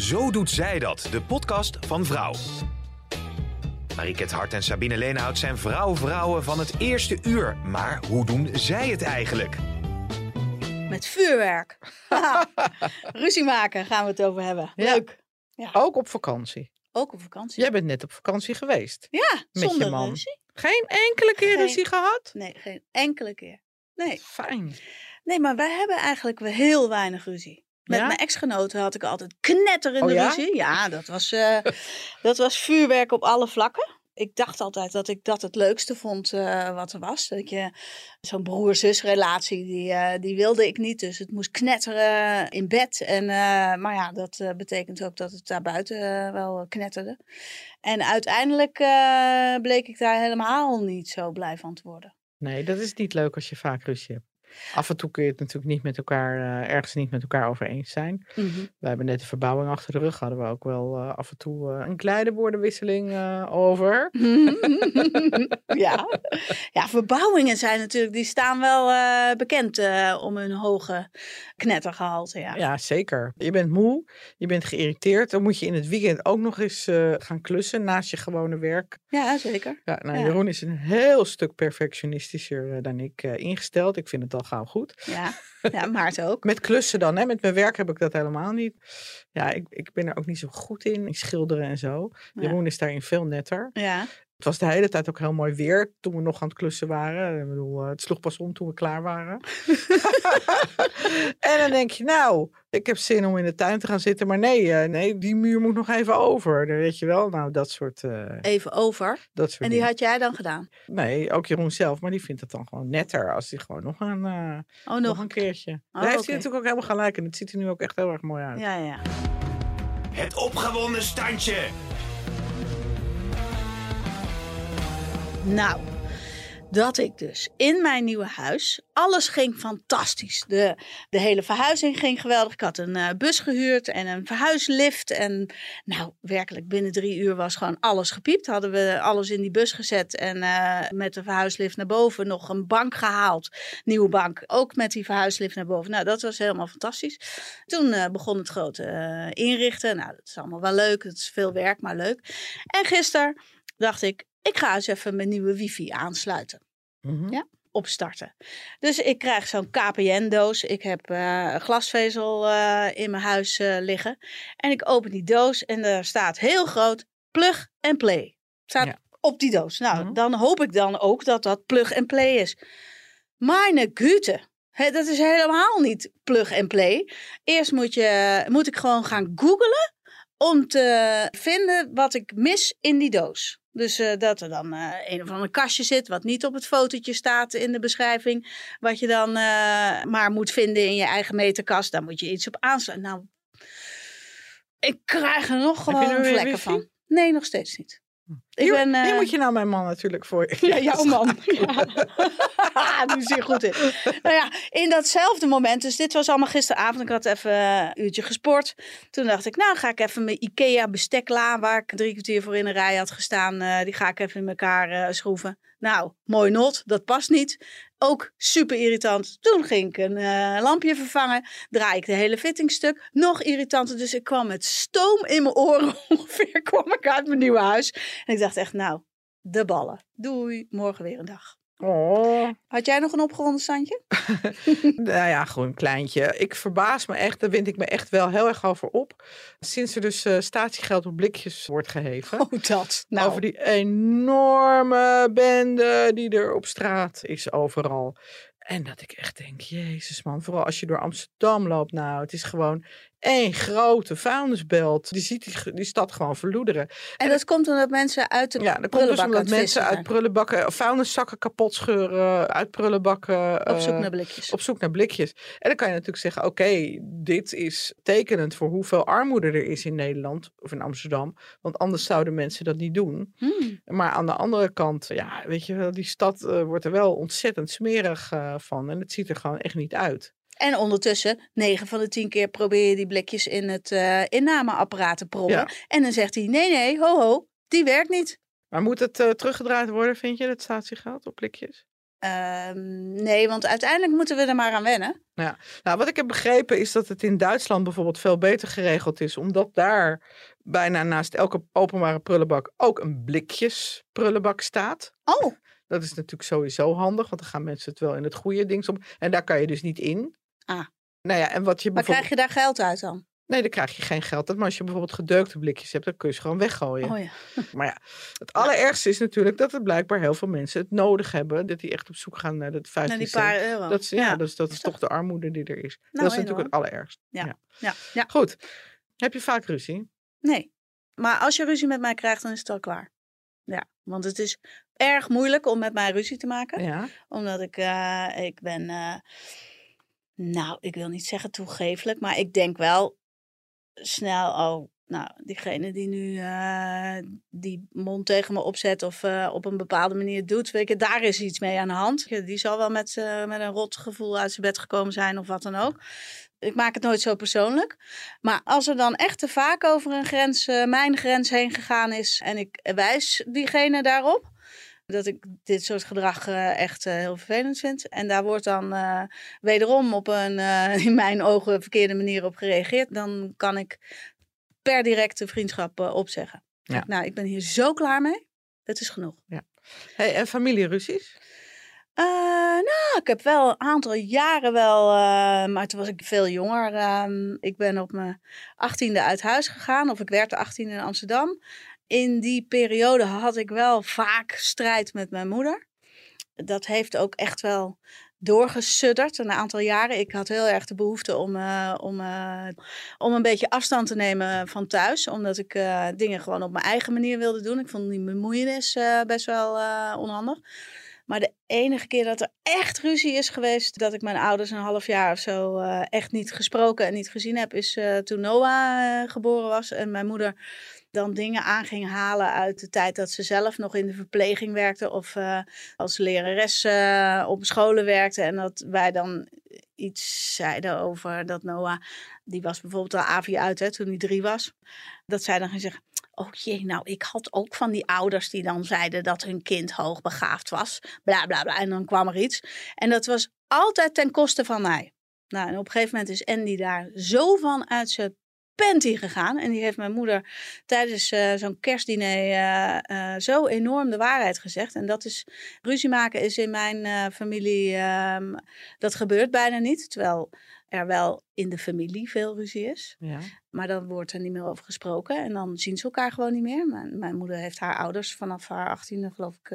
Zo doet zij dat, de podcast van Vrouw. Mariket Hart en Sabine Leenhout zijn vrouw-vrouwen van het eerste uur. Maar hoe doen zij het eigenlijk? Met vuurwerk. Ruzie maken gaan we het over hebben. Leuk. Ja. Ook op vakantie. Ook op vakantie. Jij bent net op vakantie geweest. Ja, Met je zonder man. ruzie. Geen enkele keer Geen. ruzie gehad? Nee, geen enkele keer. Nee. Fijn. nee, maar wij hebben eigenlijk wel heel weinig ruzie. Met Ja? mijn ex-genoten had ik altijd knetterende Oh ja? ruzie. Ja, dat was, eh, dat was vuurwerk op alle vlakken. Ik dacht altijd dat ik dat het leukste vond eh, wat er was. Dat je zo'n broer-zus relatie, die, eh, die wilde ik niet. Dus het moest knetteren in bed. En, maar ja, dat betekent ook dat het daar buiten eh, wel knetterde. En uiteindelijk bleek ik daar helemaal niet zo blij van te worden. Nee, dat is niet leuk als je vaak ruzie hebt. Af en toe kun je het natuurlijk niet met elkaar, eh, ergens niet met elkaar over eens zijn. We hebben net de verbouwing achter de rug, hadden we ook wel eh, af en toe eh, een kleine woordenwisseling over. ja. ja, verbouwingen zijn natuurlijk, die staan wel bekend om hun hoge knettergehalte. Ja. Ja, zeker. Je bent moe, je bent geïrriteerd. Dan moet je in het weekend ook nog eens gaan klussen naast je gewone werk. ja, zeker. Ja, nou, Ja. Jeroen is een heel stuk perfectionistischer dan ik ingesteld. Ik vind het al gauw goed. Ja, ja Maarten ook. Met klussen dan, hè? met mijn werk heb ik dat helemaal niet. Ja, ik, ik ben er ook niet zo goed in, in schilderen en zo. Ja. Jeroen is daarin veel netter. Ja, Het was de hele tijd ook heel mooi weer toen we nog aan het klussen waren. Ik bedoel, eh, het sloeg pas om toen we klaar waren. en dan denk je, nou, ik heb zin om in de tuin te gaan zitten. Maar nee, eh, nee die muur moet nog even over. Dan weet je wel, nou, dat soort, eh, even over. dat soort En die dingen. had jij dan gedaan? Nee, ook Jeroen zelf. Maar die vindt het dan gewoon netter als hij gewoon nog een, eh, Oh, nog nog. een keertje. Oh, Daar heeft hij natuurlijk ook helemaal gelijk. En het ziet er nu ook echt heel erg mooi uit. Ja, ja. Het opgewonden standje. Nou, dat ik dus in mijn nieuwe huis, alles ging fantastisch. De, de hele verhuizing ging geweldig. Ik had een eh, bus gehuurd en een verhuislift. En nou, werkelijk binnen drie uur was gewoon alles gepiept. Hadden we alles in die bus gezet en eh, met de verhuislift naar boven nog een bank gehaald. Nieuwe bank, ook met die verhuislift naar boven. Nou, dat was helemaal fantastisch. Toen eh, begon het grote inrichten. Nou, dat is allemaal wel leuk. Het is veel werk, maar leuk. En gisteren dacht ik, ik ga eens even mijn nieuwe wifi aansluiten Mhm. Ja. opstarten. Dus ik krijg zo'n KPN-doos. Ik heb eh, glasvezel eh, in mijn huis eh, liggen. En ik open die doos en er staat heel groot plug and play. Staat Ja. op die doos. Nou, Mhm. dan hoop ik dan ook dat dat plug and play is. Meine Güte. Hè, dat is helemaal niet plug and play. Eerst moet, je, moet ik gewoon gaan googlen om te vinden wat ik mis in die doos. Dus eh, dat er dan eh, een of ander kastje zit wat niet op het fotootje staat in de beschrijving. Wat je dan eh, maar moet vinden in je eigen meterkast. Daar moet je iets op aansluiten. Nou, ik krijg er nog gewoon vlekken wifi? van. Nee, nog steeds niet. Ik Hier, ben, hier eh, moet je nou mijn man natuurlijk voor. ja, jouw man. Ja. nu zie je goed in. Nou ja, in datzelfde moment, dus dit was allemaal gisteravond. Ik had even een uurtje gesport. Toen dacht ik, nou ga ik even mijn Ikea bestekla, waar ik drie kwartier voor in een rij had gestaan, eh, die ga ik even in elkaar eh, schroeven. Nou, mooi not, dat past niet. Ook super irritant. Toen ging ik een eh, lampje vervangen. Draai ik de hele fittingstuk. Nog irritanter. Dus ik kwam met stoom in mijn oren ongeveer. kwam ik uit mijn nieuwe huis. En ik dacht echt, nou, de ballen. Doei, morgen weer een dag. Oh, Had jij nog een opgewonden standje? nou ja, gewoon een kleintje. Ik verbaas me echt, daar wind ik me echt wel heel erg over op. Sinds er dus eh, statiegeld op blikjes wordt geheven. Oh, dat. Nou, Over die enorme bende die er op straat is overal. En dat ik echt denk, jezus man, vooral als je door Amsterdam loopt. Nou, het is gewoon één grote vuilnisbelt. Die ziet die, die stad gewoon verloederen. En dat komt omdat mensen uit de Ja, dat komt dus omdat mensen uit prullenbakken, vuilniszakken kapot scheuren, uit prullenbakken. Op zoek eh, naar blikjes. op zoek naar blikjes. En dan kan je natuurlijk zeggen, oké, dit is tekenend voor hoeveel armoede er is in Nederland of in Amsterdam. Want anders zouden mensen dat niet doen. Hmm. Maar aan de andere kant, ja, weet je wel, die stad eh, wordt er wel ontzettend smerig eh, van. En het ziet er gewoon echt niet uit. En ondertussen, 9 van de 10 keer probeer je die blikjes in het eh, innameapparaat te proppen. Ja. En dan zegt hij, nee, nee, ho, ho, die werkt niet. Maar moet het eh, teruggedraaid worden, vind je, dat statiegeld op blikjes? Ehm, nee, want uiteindelijk moeten we er maar aan wennen. Nou, wat ik heb begrepen is dat het in Duitsland bijvoorbeeld veel beter geregeld is. Omdat daar bijna naast elke openbare prullenbak ook een blikjes prullenbak staat. Oh, Dat is natuurlijk sowieso handig, want dan gaan mensen het wel in het goede ding om. En daar kan je dus niet in. Ah. Nou ja, en wat je maar bijvoorbeeld... krijg je daar geld uit dan? Nee, dan krijg je geen geld. uit. Maar als je bijvoorbeeld gedeukte blikjes hebt, dan kun je ze gewoon weggooien. Oh ja. Maar ja, het allerergste is natuurlijk dat er blijkbaar heel veel mensen het nodig hebben. Dat die echt op zoek gaan naar dat 15 Naar die cent. paar euro. Dat is, ja, dat is, dat is Is toch de armoede die er is. Nou, dat is natuurlijk het allerergst. Ja. Ja. ja. Goed. Heb je vaak ruzie? Nee. Maar als je ruzie met mij krijgt, dan is het al klaar. Ja, want het is erg moeilijk om met mij ruzie te maken. Omdat ik, eh, ik ben, eh, nou, ik wil niet zeggen toegevelijk, maar ik denk wel snel, oh, nou, diegene die nu eh, die mond tegen me opzet of eh, op een bepaalde manier doet, weet je, daar is iets mee aan de hand. Die zal wel met, eh, met een rot gevoel uit zijn bed gekomen zijn of wat dan ook. Ik maak het nooit zo persoonlijk. Maar als er dan echt te vaak over een grens, mijn grens heen gegaan is en ik wijs diegene daarop, dat ik dit soort gedrag eh, echt eh, heel vervelend vind. En daar wordt dan eh, wederom op een, in mijn ogen, verkeerde manier op gereageerd. Dan kan ik per direct de vriendschap opzeggen. Ja. Nou, ik ben hier zo klaar mee. Het is genoeg. Hey, en familieruzies? Nou, ik heb wel een aantal jaren wel, maar toen was ik veel jonger. Ehm, ik ben op mijn achttiende uit huis gegaan, of ik werd de achttiende in Amsterdam. In die periode had ik wel vaak strijd met mijn moeder. Dat heeft ook echt wel doorgesudderd een aantal jaren. Ik had heel erg de behoefte om, eh, om, eh, om een beetje afstand te nemen van thuis. Omdat ik eh, dingen gewoon op mijn eigen manier wilde doen. Ik vond die bemoeienis best wel onhandig. Maar de enige keer dat er echt ruzie is geweest, dat ik mijn ouders een half jaar of zo echt niet gesproken en niet gezien heb, is toen Noah geboren was en mijn moeder dan dingen aan ging halen uit de tijd dat ze zelf nog in de verpleging werkte of eh, als lerares eh, op scholen werkte. En dat wij dan iets zeiden over dat Noah, die was bijvoorbeeld al AVI uit hè, toen hij drie was, dat zij dan ging zeggen, oh jee, nou ik had ook van die ouders die dan zeiden dat hun kind hoogbegaafd was, bla bla bla. En dan kwam er iets. En dat was altijd ten koste van mij. Nou, en op een gegeven moment is Andy daar zo van uit zijn panty gegaan. En die heeft mijn moeder tijdens eh, zo'n kerstdiner eh, eh, zo enorm de waarheid gezegd. En dat is, ruzie maken is in mijn familie, ehm, dat gebeurt bijna niet. Terwijl er wel in de familie veel ruzie is. Ja. Maar dan wordt er niet meer over gesproken. En dan zien ze elkaar gewoon niet meer. Mijn, mijn moeder heeft haar ouders vanaf haar achttiende, geloof ik,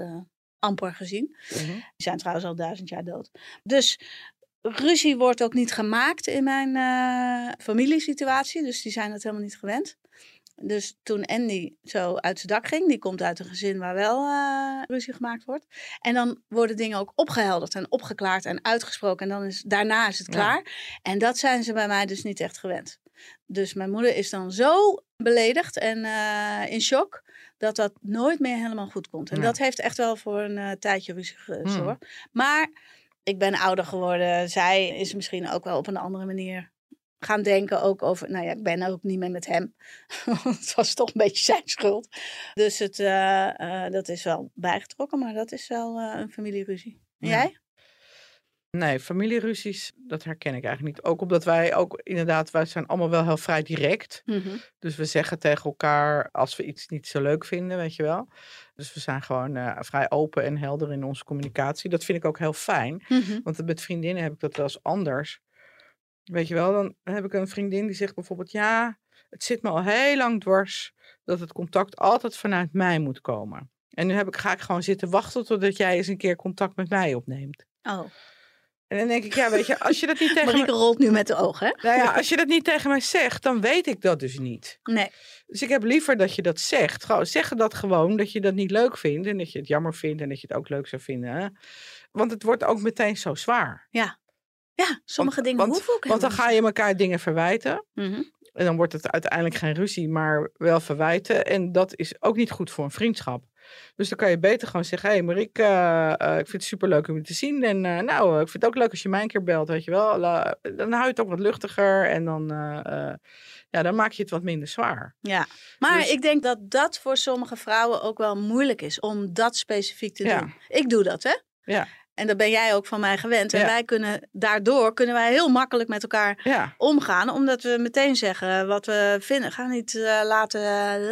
amper gezien. Mhm. Die zijn trouwens al duizend jaar dood. Dus ruzie wordt ook niet gemaakt in mijn eh, familiesituatie. Dus die zijn het helemaal niet gewend. Dus toen Andy zo uit zijn dak ging, die komt uit een gezin waar wel eh, ruzie gemaakt wordt. En dan worden dingen ook opgehelderd en opgeklaard en uitgesproken. En dan is daarna is het Ja. klaar. En dat zijn ze bij mij dus niet echt gewend. Dus mijn moeder is dan zo beledigd en eh, in shock dat dat nooit meer helemaal goed komt. En Ja. dat heeft echt wel voor een tijdje ruzie Hmm. gezorgd. Maar ik ben ouder geworden. Zij is misschien ook wel op een andere manier gaan denken ook over... Nou ja, ik ben ook niet meer met hem. het was toch een beetje zijn schuld. Dus het, eh, eh, dat is wel bijgetrokken, maar dat is wel eh, een familieruzie. Ja. jij? Nee, familieruzies, dat herken ik eigenlijk niet. Ook omdat wij ook inderdaad, wij zijn allemaal wel heel vrij direct. Mhm. Dus we zeggen tegen elkaar als we iets niet zo leuk vinden, weet je wel. Dus we zijn gewoon eh, vrij open en helder in onze communicatie. Dat vind ik ook heel fijn. Mhm. Want met vriendinnen heb ik dat wel eens anders. Weet je wel, dan heb ik een vriendin die zegt bijvoorbeeld: Ja, het zit me al heel lang dwars dat het contact altijd vanuit mij moet komen. En nu heb ik, ga ik gewoon zitten wachten totdat jij eens een keer contact met mij opneemt. Oh, En dan denk ik, ja, weet je, als je dat niet tegen Marieke me... rolt nu met de ogen, hè? Nou ja, als je dat niet tegen mij zegt, dan weet ik dat dus niet. Nee. Dus ik heb liever dat je dat zegt. Gewoon, zeg dat gewoon, dat je dat niet leuk vindt. En dat je het jammer vindt en dat je het ook leuk zou vinden. Hè? Want het wordt ook meteen zo zwaar. Ja, sommige dingen want, hoeven ook Want dan ga je elkaar dingen verwijten. Mhm. En dan wordt het uiteindelijk geen ruzie, maar wel verwijten. En dat is ook niet goed voor een vriendschap. Dus dan kan je beter gewoon zeggen: Hé hey Marieke, eh, eh, ik vind het super leuk om je te zien. En eh, nou, ik vind het ook leuk als je mij een keer belt, weet je wel. La- dan hou je het ook wat luchtiger en dan, ja, dan maak je het wat minder zwaar. Ja, maar Dus- ik denk dat dat voor sommige vrouwen ook wel moeilijk is om dat specifiek te Ja. doen. Ik doe dat, hè? Ja, En dat ben jij ook van mij gewend. En Ja. wij kunnen daardoor kunnen wij heel makkelijk met elkaar ja. omgaan, omdat we meteen zeggen wat we vinden. Ga niet eh, laten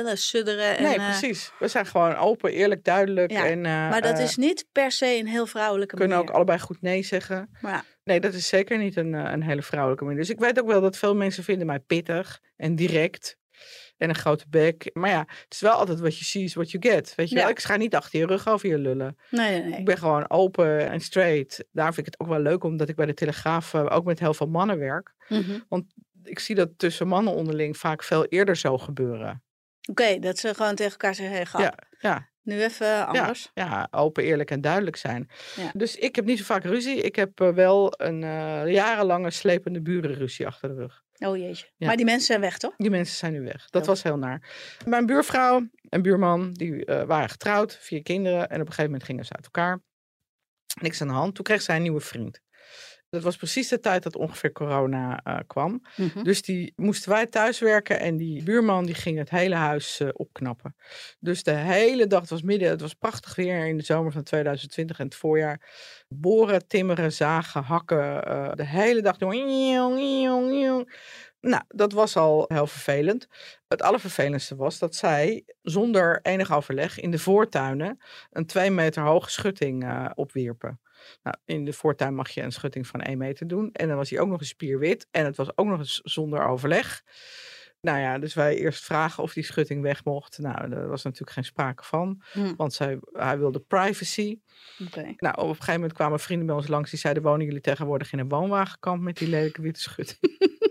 eh, sudderen. En, Nee, eh, precies. We zijn gewoon open, eerlijk, duidelijk. Ja, En, maar dat is niet per se een heel vrouwelijke kunnen ook manier. allebei goed nee zeggen. Maar ja, Nee, dat is zeker niet een, een hele vrouwelijke manier. Dus ik weet ook wel dat veel mensen vinden mij pittig en direct. En een grote bek. Maar ja, het is wel altijd wat je ziet, is what you get. Weet je Ja. wel? Ik ga niet achter je rug over je lullen. nee, nee, nee. Ik ben gewoon open en straight. Daar vind ik het ook wel leuk, omdat ik bij de Telegraaf eh, ook met heel veel mannen werk. Mhm. Ik zie dat tussen mannen onderling vaak veel eerder zo gebeuren. Oké, dat ze gewoon tegen elkaar zeggen, hey, Ja, ja. nu even anders. Ja, open, eerlijk en duidelijk zijn. Ja. Dus ik heb niet zo vaak ruzie. Ik heb eh, wel een eh, jarenlange slepende burenruzie achter de rug. Oh jeetje. Ja. Maar die mensen zijn weg, toch? Die mensen zijn nu weg. Dat Ja. was heel naar. Mijn buurvrouw en buurman, die eh, waren getrouwd, vier kinderen. En op een gegeven moment gingen ze uit elkaar. Niks aan de hand. Toen kreeg zij een nieuwe vriend. Dat was precies de tijd dat ongeveer corona eh, kwam. Mhm. Dus die moesten wij thuiswerken en die buurman die ging het hele huis eh, opknappen. Dus de hele dag, het was midden, het was prachtig weer in de zomer van 2020 en het voorjaar. Boren, timmeren, zagen, hakken, eh, de hele dag doen. Nou, dat was al heel vervelend. Het allervervelendste was dat zij zonder enig overleg in de voortuinen een twee meter hoge schutting eh, opwierpen. Nou, in de voortuin mag je een schutting van 1 meter doen. En dan was hij ook nog eens spierwit. En het was ook nog eens zonder overleg. Nou ja, dus wij eerst vragen of die schutting weg mocht. Nou, daar was natuurlijk geen sprake van. Hm, Want zij, hij wilde privacy. Nou, op een gegeven moment kwamen vrienden bij ons langs. Die zeiden, wonen jullie tegenwoordig in een woonwagenkamp met die lelijke witte schutting?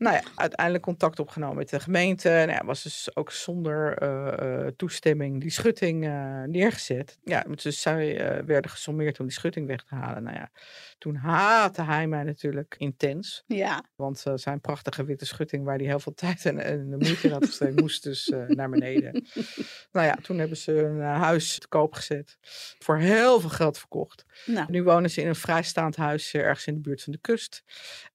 nou ja, uiteindelijk contact opgenomen met de gemeente. Nou ja, was dus ook zonder eh, eh, toestemming die schutting eh, neergezet. Ja, dus zij werden gesommeerd om die schutting weg te halen. Nou ja, toen haatte hij mij natuurlijk intens. Ja, Want zijn prachtige witte schutting, waar hij heel veel tijd en, en de moeite in had gestoken, moest dus naar beneden. nou ja, toen hebben ze een huis te koop gezet. Voor heel veel geld verkocht. nou, Nu wonen ze in een vrijstaand huis ergens in de buurt van de kust.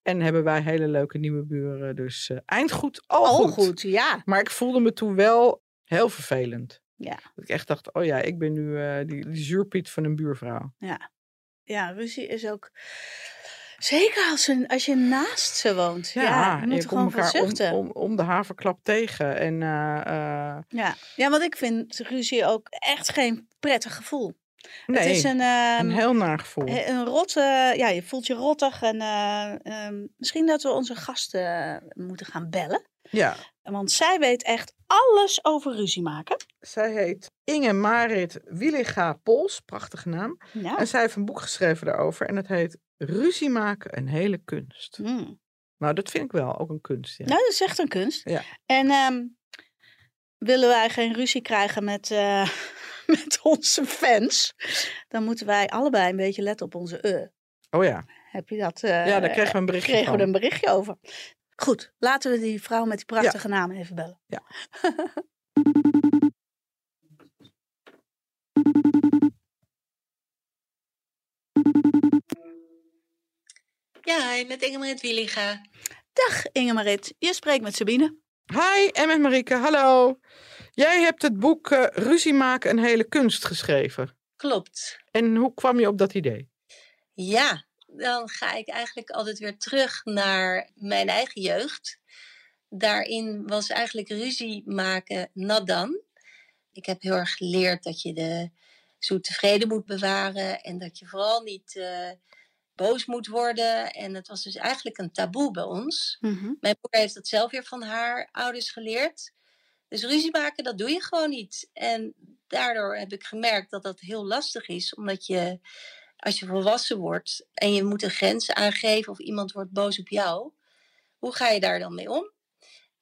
En hebben wij hele leuke nieuwe buren. Dus eh eindgoed, al, al goed. goed, ja. Maar ik voelde me toen wel heel vervelend. Ja. Dat ik echt dacht, oh ja, ik ben nu eh, die, die zuurpiet van een buurvrouw. Ja, ja ruzie is ook... Zeker als, ze, als je naast ze woont. Ja, je moet er gewoon elkaar om, om, om de haverklap tegen. En eh, eh, Ja. ja, want ik vind ruzie ook echt geen prettig gevoel. Nee, Het is een, ehm, een heel naar gevoel. een rotte... Ja, je voelt je rottig. En eh, ehm, misschien dat we onze gasten moeten gaan bellen. Ja, Want zij weet echt alles over ruzie maken. zij heet Inge Marit Williga Pols, prachtige naam. Ja. En zij heeft een boek geschreven daarover en het heet Ruzie maken, een hele kunst. Hmm. Nou, dat vind ik wel, ook een kunst. Ja. Nou, dat is echt een kunst. Ja. En ehm, willen wij geen ruzie krijgen met, eh, met onze fans, dan moeten wij allebei een beetje letten op onze e. Oh ja, Heb je dat? eh, ja daar kregen we een berichtje kregen van. we er een berichtje over. Goed, laten we die vrouw met die prachtige naam even bellen. Ja. Ja, met Ingrid Williga. Dag Ingemarit, je spreekt met Sabine. Hi, en met Marieke, hallo. Jij hebt het boek eh, Ruzie maken, een hele kunst geschreven. Klopt. En hoe kwam je op dat idee? Ja, dan ga ik eigenlijk altijd weer terug naar mijn eigen jeugd. Daarin was eigenlijk ruzie maken nadan. Ik heb heel erg geleerd dat je de zoete vrede moet bewaren en dat je vooral niet eh, boos moet worden. En het was dus eigenlijk een taboe bij ons. Mijn moeder heeft dat zelf weer van haar ouders geleerd. Dus ruzie maken, dat doe je gewoon niet. En daardoor heb ik gemerkt dat dat heel lastig is, omdat je als je volwassen wordt en je moet een grens aangeven of iemand wordt boos op jou, hoe ga je daar dan mee om?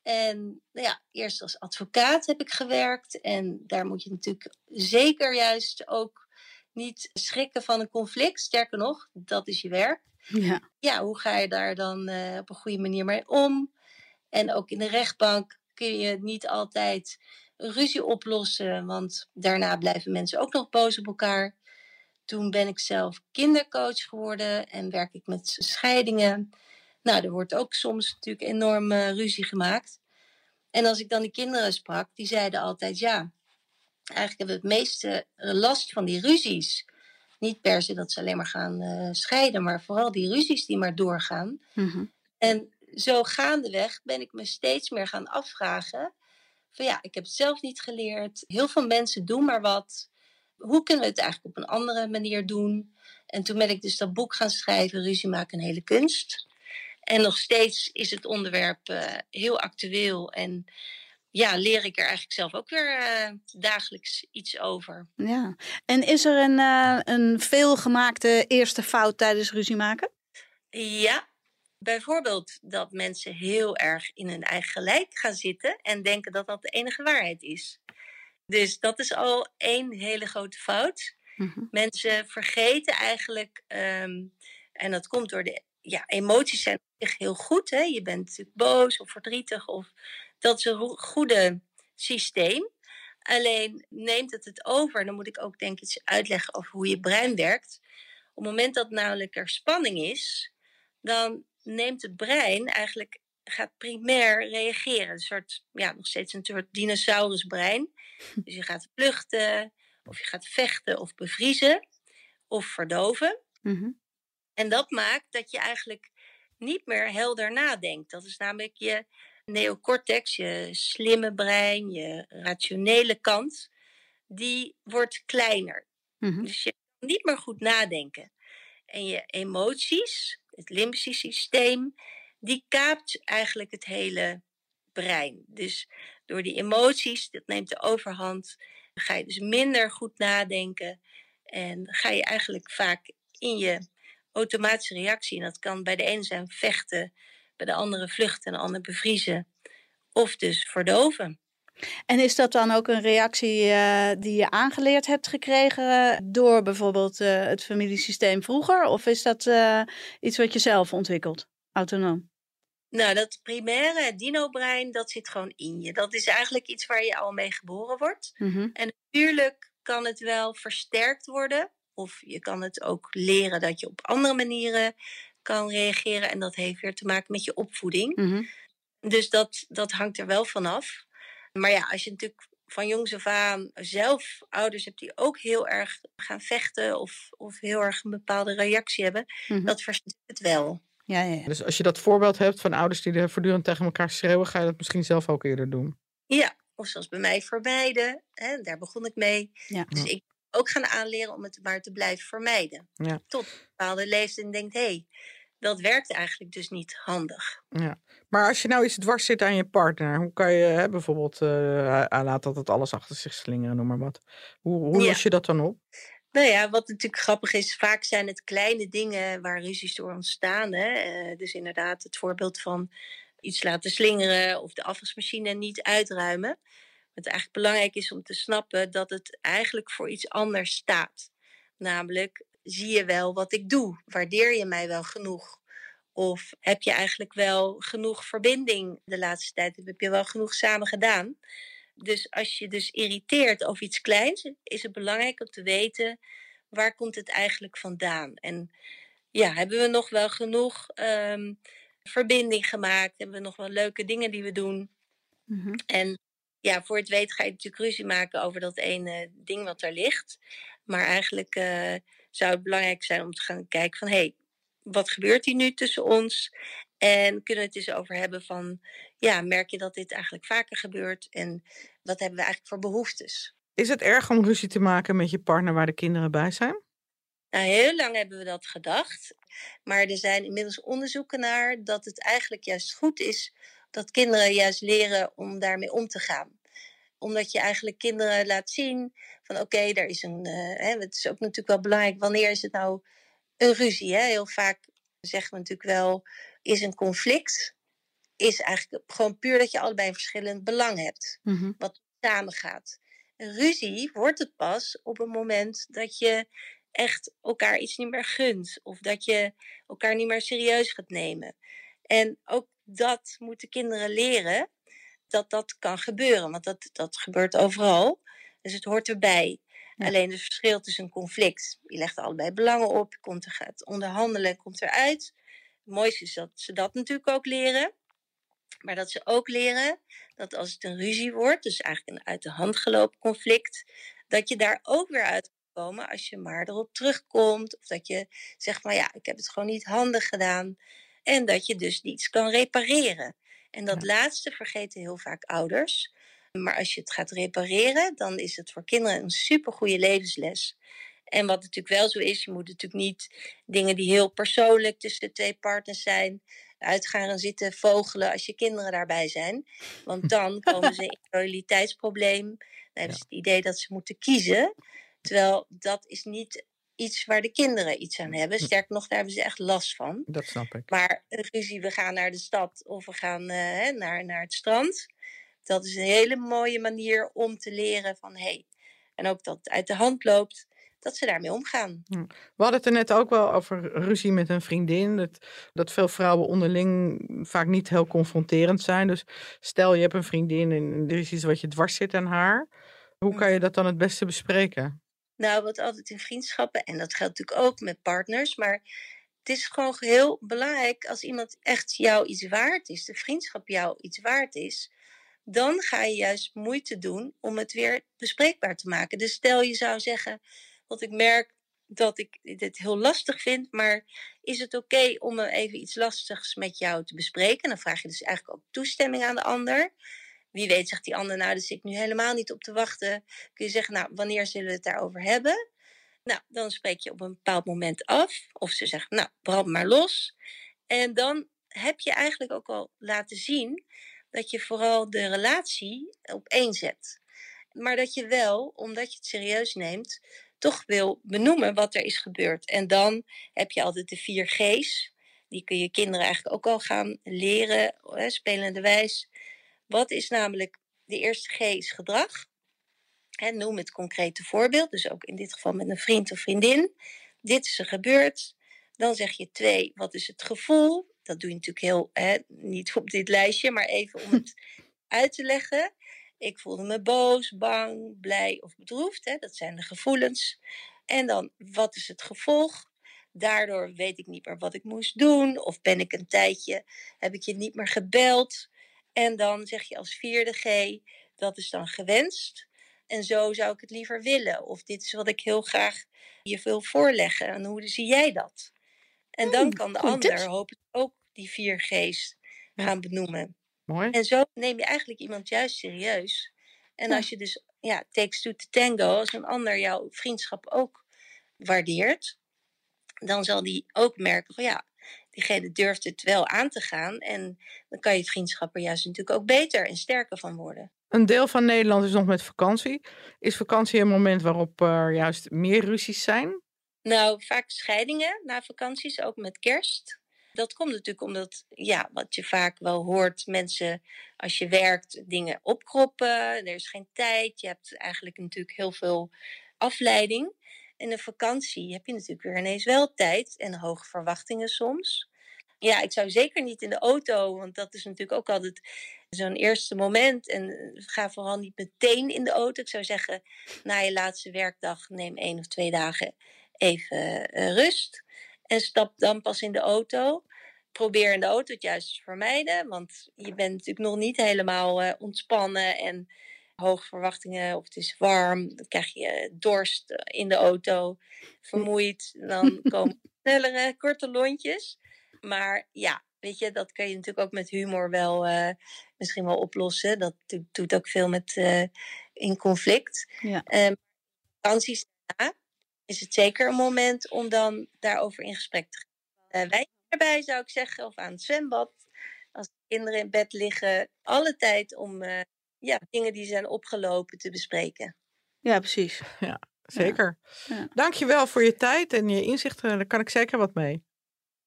En nou ja, eerst als advocaat heb ik gewerkt. En daar moet je natuurlijk zeker juist ook niet schrikken van een conflict. Sterker nog, dat is je werk. Ja, ja hoe ga je daar dan uh, op een goede manier mee om? En ook in de rechtbank kun je niet altijd ruzie oplossen, want daarna blijven mensen ook nog boos op elkaar. Toen ben ik zelf kindercoach geworden en werk ik met scheidingen. Nou, er wordt ook soms natuurlijk enorm uh, ruzie gemaakt. En als ik dan die kinderen sprak, die zeiden altijd: ja, eigenlijk hebben we het meeste last van die ruzies. Niet per se dat ze alleen maar gaan uh, scheiden, maar vooral die ruzies die maar doorgaan. Mm En zo gaandeweg ben ik me steeds meer gaan afvragen: van ja, ik heb het zelf niet geleerd. Heel veel mensen doen maar wat. Hoe kunnen we het eigenlijk op een andere manier doen? En toen ben ik dus dat boek gaan schrijven, Ruzie maken een hele kunst. En nog steeds is het onderwerp uh, heel actueel. En ja, leer ik er eigenlijk zelf ook weer uh, dagelijks iets over. Ja, en is er een, uh, een veelgemaakte eerste fout tijdens ruzie maken? Ja, bijvoorbeeld dat mensen heel erg in hun eigen gelijk gaan zitten en denken dat dat de enige waarheid is. Dus dat is al één hele grote fout. Mm -hmm. Mensen vergeten eigenlijk, um, en dat komt door de ja, emoties zijn heel goed. Hè? Je bent natuurlijk boos of verdrietig. Of, dat is een goede systeem. Alleen neemt het het over, dan moet ik ook denk ik iets uitleggen over hoe je brein werkt. Op het moment dat namelijk er spanning is, dan neemt het brein eigenlijk, gaat primair reageren. Een soort, ja, nog steeds een soort dinosaurusbrein. Dus je gaat vluchten, of je gaat vechten of bevriezen, of verdoven. Mm En dat maakt dat je eigenlijk niet meer helder nadenkt. Dat is namelijk je neocortex, je slimme brein, je rationele kant, die wordt kleiner. Mm-hmm. Dus je kan niet meer goed nadenken. En je emoties, het limbische systeem, die kaapt eigenlijk het hele brein. Dus door die emoties, dat neemt de overhand, ga je dus minder goed nadenken. En ga je eigenlijk vaak in je automatische reactie. En dat kan bij de ene zijn vechten, bij de andere vluchten en de andere bevriezen. Of dus verdoven. En is dat dan ook een reactie uh, die je aangeleerd hebt gekregen door bijvoorbeeld uh, het familiesysteem vroeger? Of is dat uh, iets wat je zelf ontwikkelt, autonoom? Nou, dat primaire dino-brein, dat zit gewoon in je. Dat is eigenlijk iets waar je al mee geboren wordt. Mm -hmm. En natuurlijk kan het wel versterkt worden of je kan het ook leren dat je op andere manieren kan reageren. En dat heeft weer te maken met je opvoeding. Mm-hmm. Dus dat, dat hangt er wel vanaf. Maar ja, als je natuurlijk van jongs af aan zelf ouders hebt die ook heel erg gaan vechten of, of heel erg een bepaalde reactie hebben, mm-hmm. dat versterkt het wel. Ja, ja, ja, Dus als je dat voorbeeld hebt van ouders die er voortdurend tegen elkaar schreeuwen, ga je dat misschien zelf ook eerder doen. Ja, of zoals bij mij vermijden. Hè, daar begon ik mee. Ja. Dus ik ook gaan aanleren om het maar te blijven vermijden. Ja. Tot een bepaalde leeftijd denkt, hé, hey, dat werkt eigenlijk dus niet handig. Ja. Maar als je nou iets dwars zit aan je partner, hoe kan je hè, bijvoorbeeld uh, laat dat het alles achter zich slingeren, noem maar wat. Hoe, hoe los je dat dan op? Nou ja, wat natuurlijk grappig is, vaak zijn het kleine dingen waar ruzies door ontstaan. Hè? Uh, dus inderdaad, het voorbeeld van iets laten slingeren of de afwasmachine niet uitruimen het eigenlijk belangrijk is om te snappen dat het eigenlijk voor iets anders staat. Namelijk, zie je wel wat ik doe? Waardeer je mij wel genoeg? Of heb je eigenlijk wel genoeg verbinding de laatste tijd? Heb je wel genoeg samen gedaan? Dus als je dus irriteert over iets kleins, is het belangrijk om te weten waar komt het eigenlijk vandaan? En ja, hebben we nog wel genoeg um, verbinding gemaakt? Hebben we nog wel leuke dingen die we doen? Mm-hmm. En ja, voor het weet ga je natuurlijk ruzie maken over dat ene ding wat er ligt. Maar eigenlijk uh, zou het belangrijk zijn om te gaan kijken van... hé, hey, wat gebeurt hier nu tussen ons? En kunnen we het eens over hebben van... ja, merk je dat dit eigenlijk vaker gebeurt? En wat hebben we eigenlijk voor behoeftes? Is het erg om ruzie te maken met je partner waar de kinderen bij zijn? Nou, heel lang hebben we dat gedacht. Maar er zijn inmiddels onderzoeken naar dat het eigenlijk juist goed is dat kinderen juist leren om daarmee om te gaan. Omdat je eigenlijk kinderen laat zien van oké, daar is een. Uh, hè, het is ook natuurlijk wel belangrijk, wanneer is het nou een ruzie? Hè? Heel vaak zeggen we natuurlijk wel, is een conflict. Is eigenlijk gewoon puur dat je allebei een verschillend belang hebt. Mhm. Wat samen gaat. Een ruzie wordt het pas op het moment dat je echt elkaar iets niet meer gunt. Of dat je elkaar niet meer serieus gaat nemen. En ook dat moeten kinderen leren dat dat kan gebeuren. Want dat, dat gebeurt overal. Dus het hoort erbij. Alleen het verschil tussen een conflict. Je legt allebei belangen op. Je komt er, gaat onderhandelen komt eruit. Het mooiste is dat ze dat natuurlijk ook leren. Maar dat ze ook leren dat als het een ruzie wordt, dus eigenlijk een uit de hand gelopen conflict, dat je daar ook weer uit kan komen als je maar erop terugkomt. Of dat je zegt, maar ja, ik heb het gewoon niet handig gedaan. En dat je dus niets kan repareren. En dat laatste vergeten heel vaak ouders. Maar als je het gaat repareren, dan is het voor kinderen een supergoeie levensles. En wat natuurlijk wel zo is, je moet natuurlijk niet dingen die heel persoonlijk tussen de twee partners zijn, uitgaan en zitten vogelen als je kinderen daarbij zijn. Want dan komen ze in een loyaliteitsprobleem. Dan hebben ze het idee dat ze moeten kiezen. Terwijl dat is niet iets waar de kinderen iets aan hebben. Hm. Sterker nog, daar hebben ze echt last van. Dat snap ik. Maar een ruzie, we gaan naar de stad of we gaan uh, naar, naar het strand. Dat is een hele mooie manier om te leren van hé. Hey, en ook dat het uit de hand loopt, dat ze daarmee omgaan. Hm. We hadden het er net ook wel over ruzie met een vriendin. Dat, dat veel vrouwen onderling vaak niet heel confronterend zijn. Dus stel je hebt een vriendin en er is iets wat je dwars zit aan haar. Hoe kan je dat dan het beste bespreken? Nou, wat altijd in vriendschappen, en dat geldt natuurlijk ook met partners, maar het is gewoon heel belangrijk als iemand echt jou iets waard is, de vriendschap jou iets waard is, dan ga je juist moeite doen om het weer bespreekbaar te maken. Dus stel je zou zeggen, want ik merk dat ik dit heel lastig vind, maar is het oké om even iets lastigs met jou te bespreken? Dan vraag je dus eigenlijk ook toestemming aan de ander. Wie weet zegt die ander, nou, daar zit ik nu helemaal niet op te wachten. Kun je zeggen, nou, wanneer zullen we het daarover hebben? Nou, dan spreek je op een bepaald moment af. Of ze zegt, nou, brand maar los. En dan heb je eigenlijk ook al laten zien dat je vooral de relatie op één zet. Maar dat je wel, omdat je het serieus neemt, toch wil benoemen wat er is gebeurd. En dan heb je altijd de vier G's. Die kun je kinderen eigenlijk ook al gaan leren, spelende wijs. Wat is namelijk de eerste G is gedrag. En noem het concrete voorbeeld, dus ook in dit geval met een vriend of vriendin. Dit is er gebeurd. Dan zeg je twee, wat is het gevoel? Dat doe je natuurlijk heel, hè, niet op dit lijstje, maar even om het uit te leggen. Ik voelde me boos, bang, blij of bedroefd. Hè? Dat zijn de gevoelens. En dan, wat is het gevolg? Daardoor weet ik niet meer wat ik moest doen. Of ben ik een tijdje, heb ik je niet meer gebeld. En dan zeg je als vierde G, dat is dan gewenst. En zo zou ik het liever willen. Of dit is wat ik heel graag je wil voorleggen. En hoe zie jij dat? En dan Hmm, kan de ander hopelijk ook die vier G's Ja. gaan benoemen. Mooi. En zo neem je eigenlijk iemand juist serieus. En Ja. als je dus, ja, takes to tango, als een ander jouw vriendschap ook waardeert, dan zal die ook merken van ja, diegene durft het wel aan te gaan. En dan kan je vriendschap er juist natuurlijk ook beter en sterker van worden. Een deel van Nederland is nog met vakantie. Is vakantie een moment waarop er juist meer ruzies zijn? Nou, vaak scheidingen na vakanties, ook met kerst. Dat komt natuurlijk omdat, ja, wat je vaak wel hoort, mensen als je werkt dingen opkroppen, er is geen tijd, je hebt eigenlijk natuurlijk heel veel afleiding. In een vakantie heb je natuurlijk weer ineens wel tijd en hoge verwachtingen soms. Ja, ik zou zeker niet in de auto, want dat is natuurlijk ook altijd zo'n eerste moment. En eh, ga vooral niet meteen in de auto. Ik zou zeggen, na je laatste werkdag neem één of twee dagen even eh, rust. En stap dan pas in de auto. Probeer in de auto het juist te vermijden. Want je bent natuurlijk nog niet helemaal eh, ontspannen en hoge verwachtingen. Of het is warm. Dan krijg je dorst eh, in de auto. Vermoeid. Dan komen snellere, korte lontjes. Maar ja, weet je, dat kan je natuurlijk ook met humor wel eh, misschien wel oplossen. Dat do- doet ook veel met eh, in conflict. Ja. Vakanties daarna is het zeker een moment om dan daarover in gesprek te gaan. Eh, wij erbij zou ik zeggen, of aan het zwembad. Als de kinderen in bed liggen, alle tijd om eh, ja, dingen die zijn opgelopen te bespreken. Ja, precies. Ja, zeker. Ja. Dankjewel voor je tijd en je inzichten. Daar kan ik zeker wat mee.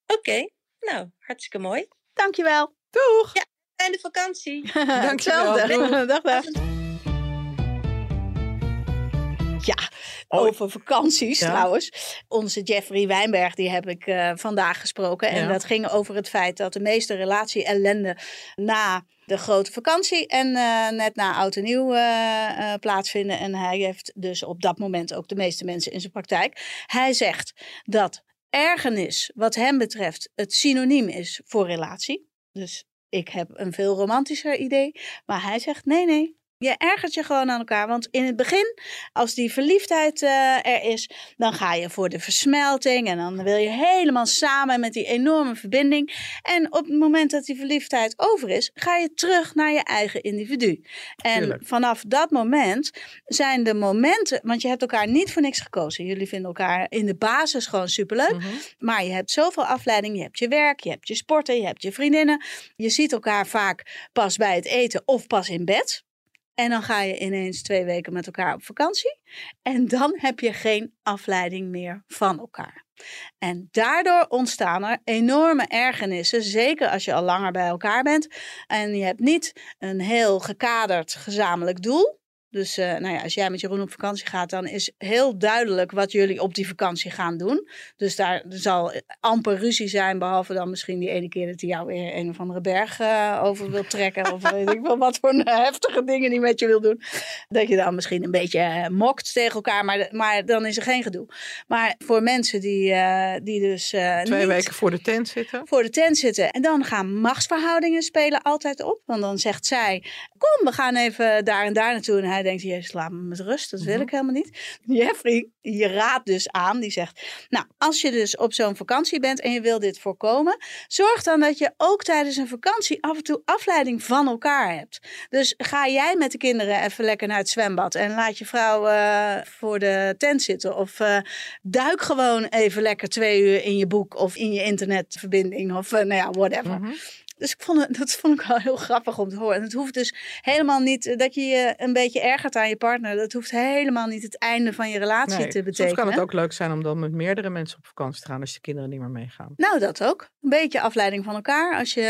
Oké, nou, hartstikke mooi. Dankjewel. Doeg! Fijne vakantie. Dankjewel. Dag, dag. Oh, over vakanties Ja. trouwens. Onze Jeffrey Wijnberg, die heb ik eh, vandaag gesproken. En Ja. dat ging over het feit dat de meeste relatie-ellende na de grote vakantie en eh, net na oud en nieuw eh, plaatsvinden. En hij heeft dus op dat moment ook de meeste mensen in zijn praktijk. Hij zegt dat ergernis, wat hem betreft, het synoniem is voor relatie. Dus ik heb een veel romantischer idee. Maar hij zegt nee, nee. Je ergert je gewoon aan elkaar. Want in het begin, als die verliefdheid eh, er is, dan ga je voor de versmelting. En dan wil je helemaal samen met die enorme verbinding. En op het moment dat die verliefdheid over is, ga je terug naar je eigen individu. En Tuurlijk. vanaf dat moment zijn de momenten, want je hebt elkaar niet voor niks gekozen. Jullie vinden elkaar in de basis gewoon superleuk. Mhm. Maar je hebt zoveel afleiding. Je hebt je werk, je hebt je sporten, je hebt je vriendinnen. Je ziet elkaar vaak pas bij het eten of pas in bed. En dan ga je ineens twee weken met elkaar op vakantie. En dan heb je geen afleiding meer van elkaar. En daardoor ontstaan er enorme ergernissen. Zeker als je al langer bij elkaar bent. En je hebt niet een heel gekaderd gezamenlijk doel. Dus eh, nou ja, als jij met Jeroen op vakantie gaat, dan is heel duidelijk wat jullie op die vakantie gaan doen. Dus daar zal amper ruzie zijn, behalve dan misschien die ene keer dat hij jou weer een of andere berg eh, over wil trekken. of weet ik wel wat voor heftige dingen hij met je wil doen. Dat je dan misschien een beetje eh, mokt tegen elkaar, maar, maar dan is er geen gedoe. Maar voor mensen die, eh, die dus eh, Twee weken voor de tent zitten. voor de tent zitten. En dan gaan machtsverhoudingen spelen altijd op. Want dan zegt zij, kom, we gaan even daar en daar naartoe. En hij denkt, jezus, laat me met rust. Dat wil Mhm. ik helemaal niet. Jeffrey, je raadt dus aan. Die zegt, nou, als je dus op zo'n vakantie bent en je wil dit voorkomen. Zorg dan dat je ook tijdens een vakantie af en toe afleiding van elkaar hebt. Dus ga jij met de kinderen even lekker naar het zwembad. En laat je vrouw eh, voor de tent zitten. Of eh, duik gewoon even lekker twee uur in je boek of in je internetverbinding. Of eh, nou ja, whatever. Mhm. Dus ik vond het, dat vond ik wel heel grappig om te horen. En het hoeft dus helemaal niet eh, dat je je een beetje ergert aan je partner. Dat hoeft helemaal niet het einde van je relatie Nee, te Soms betekenen. kan het ook leuk zijn om dan met meerdere mensen op vakantie te gaan als je kinderen niet meer meegaan. Nou, dat ook. Een beetje afleiding van elkaar. Als je,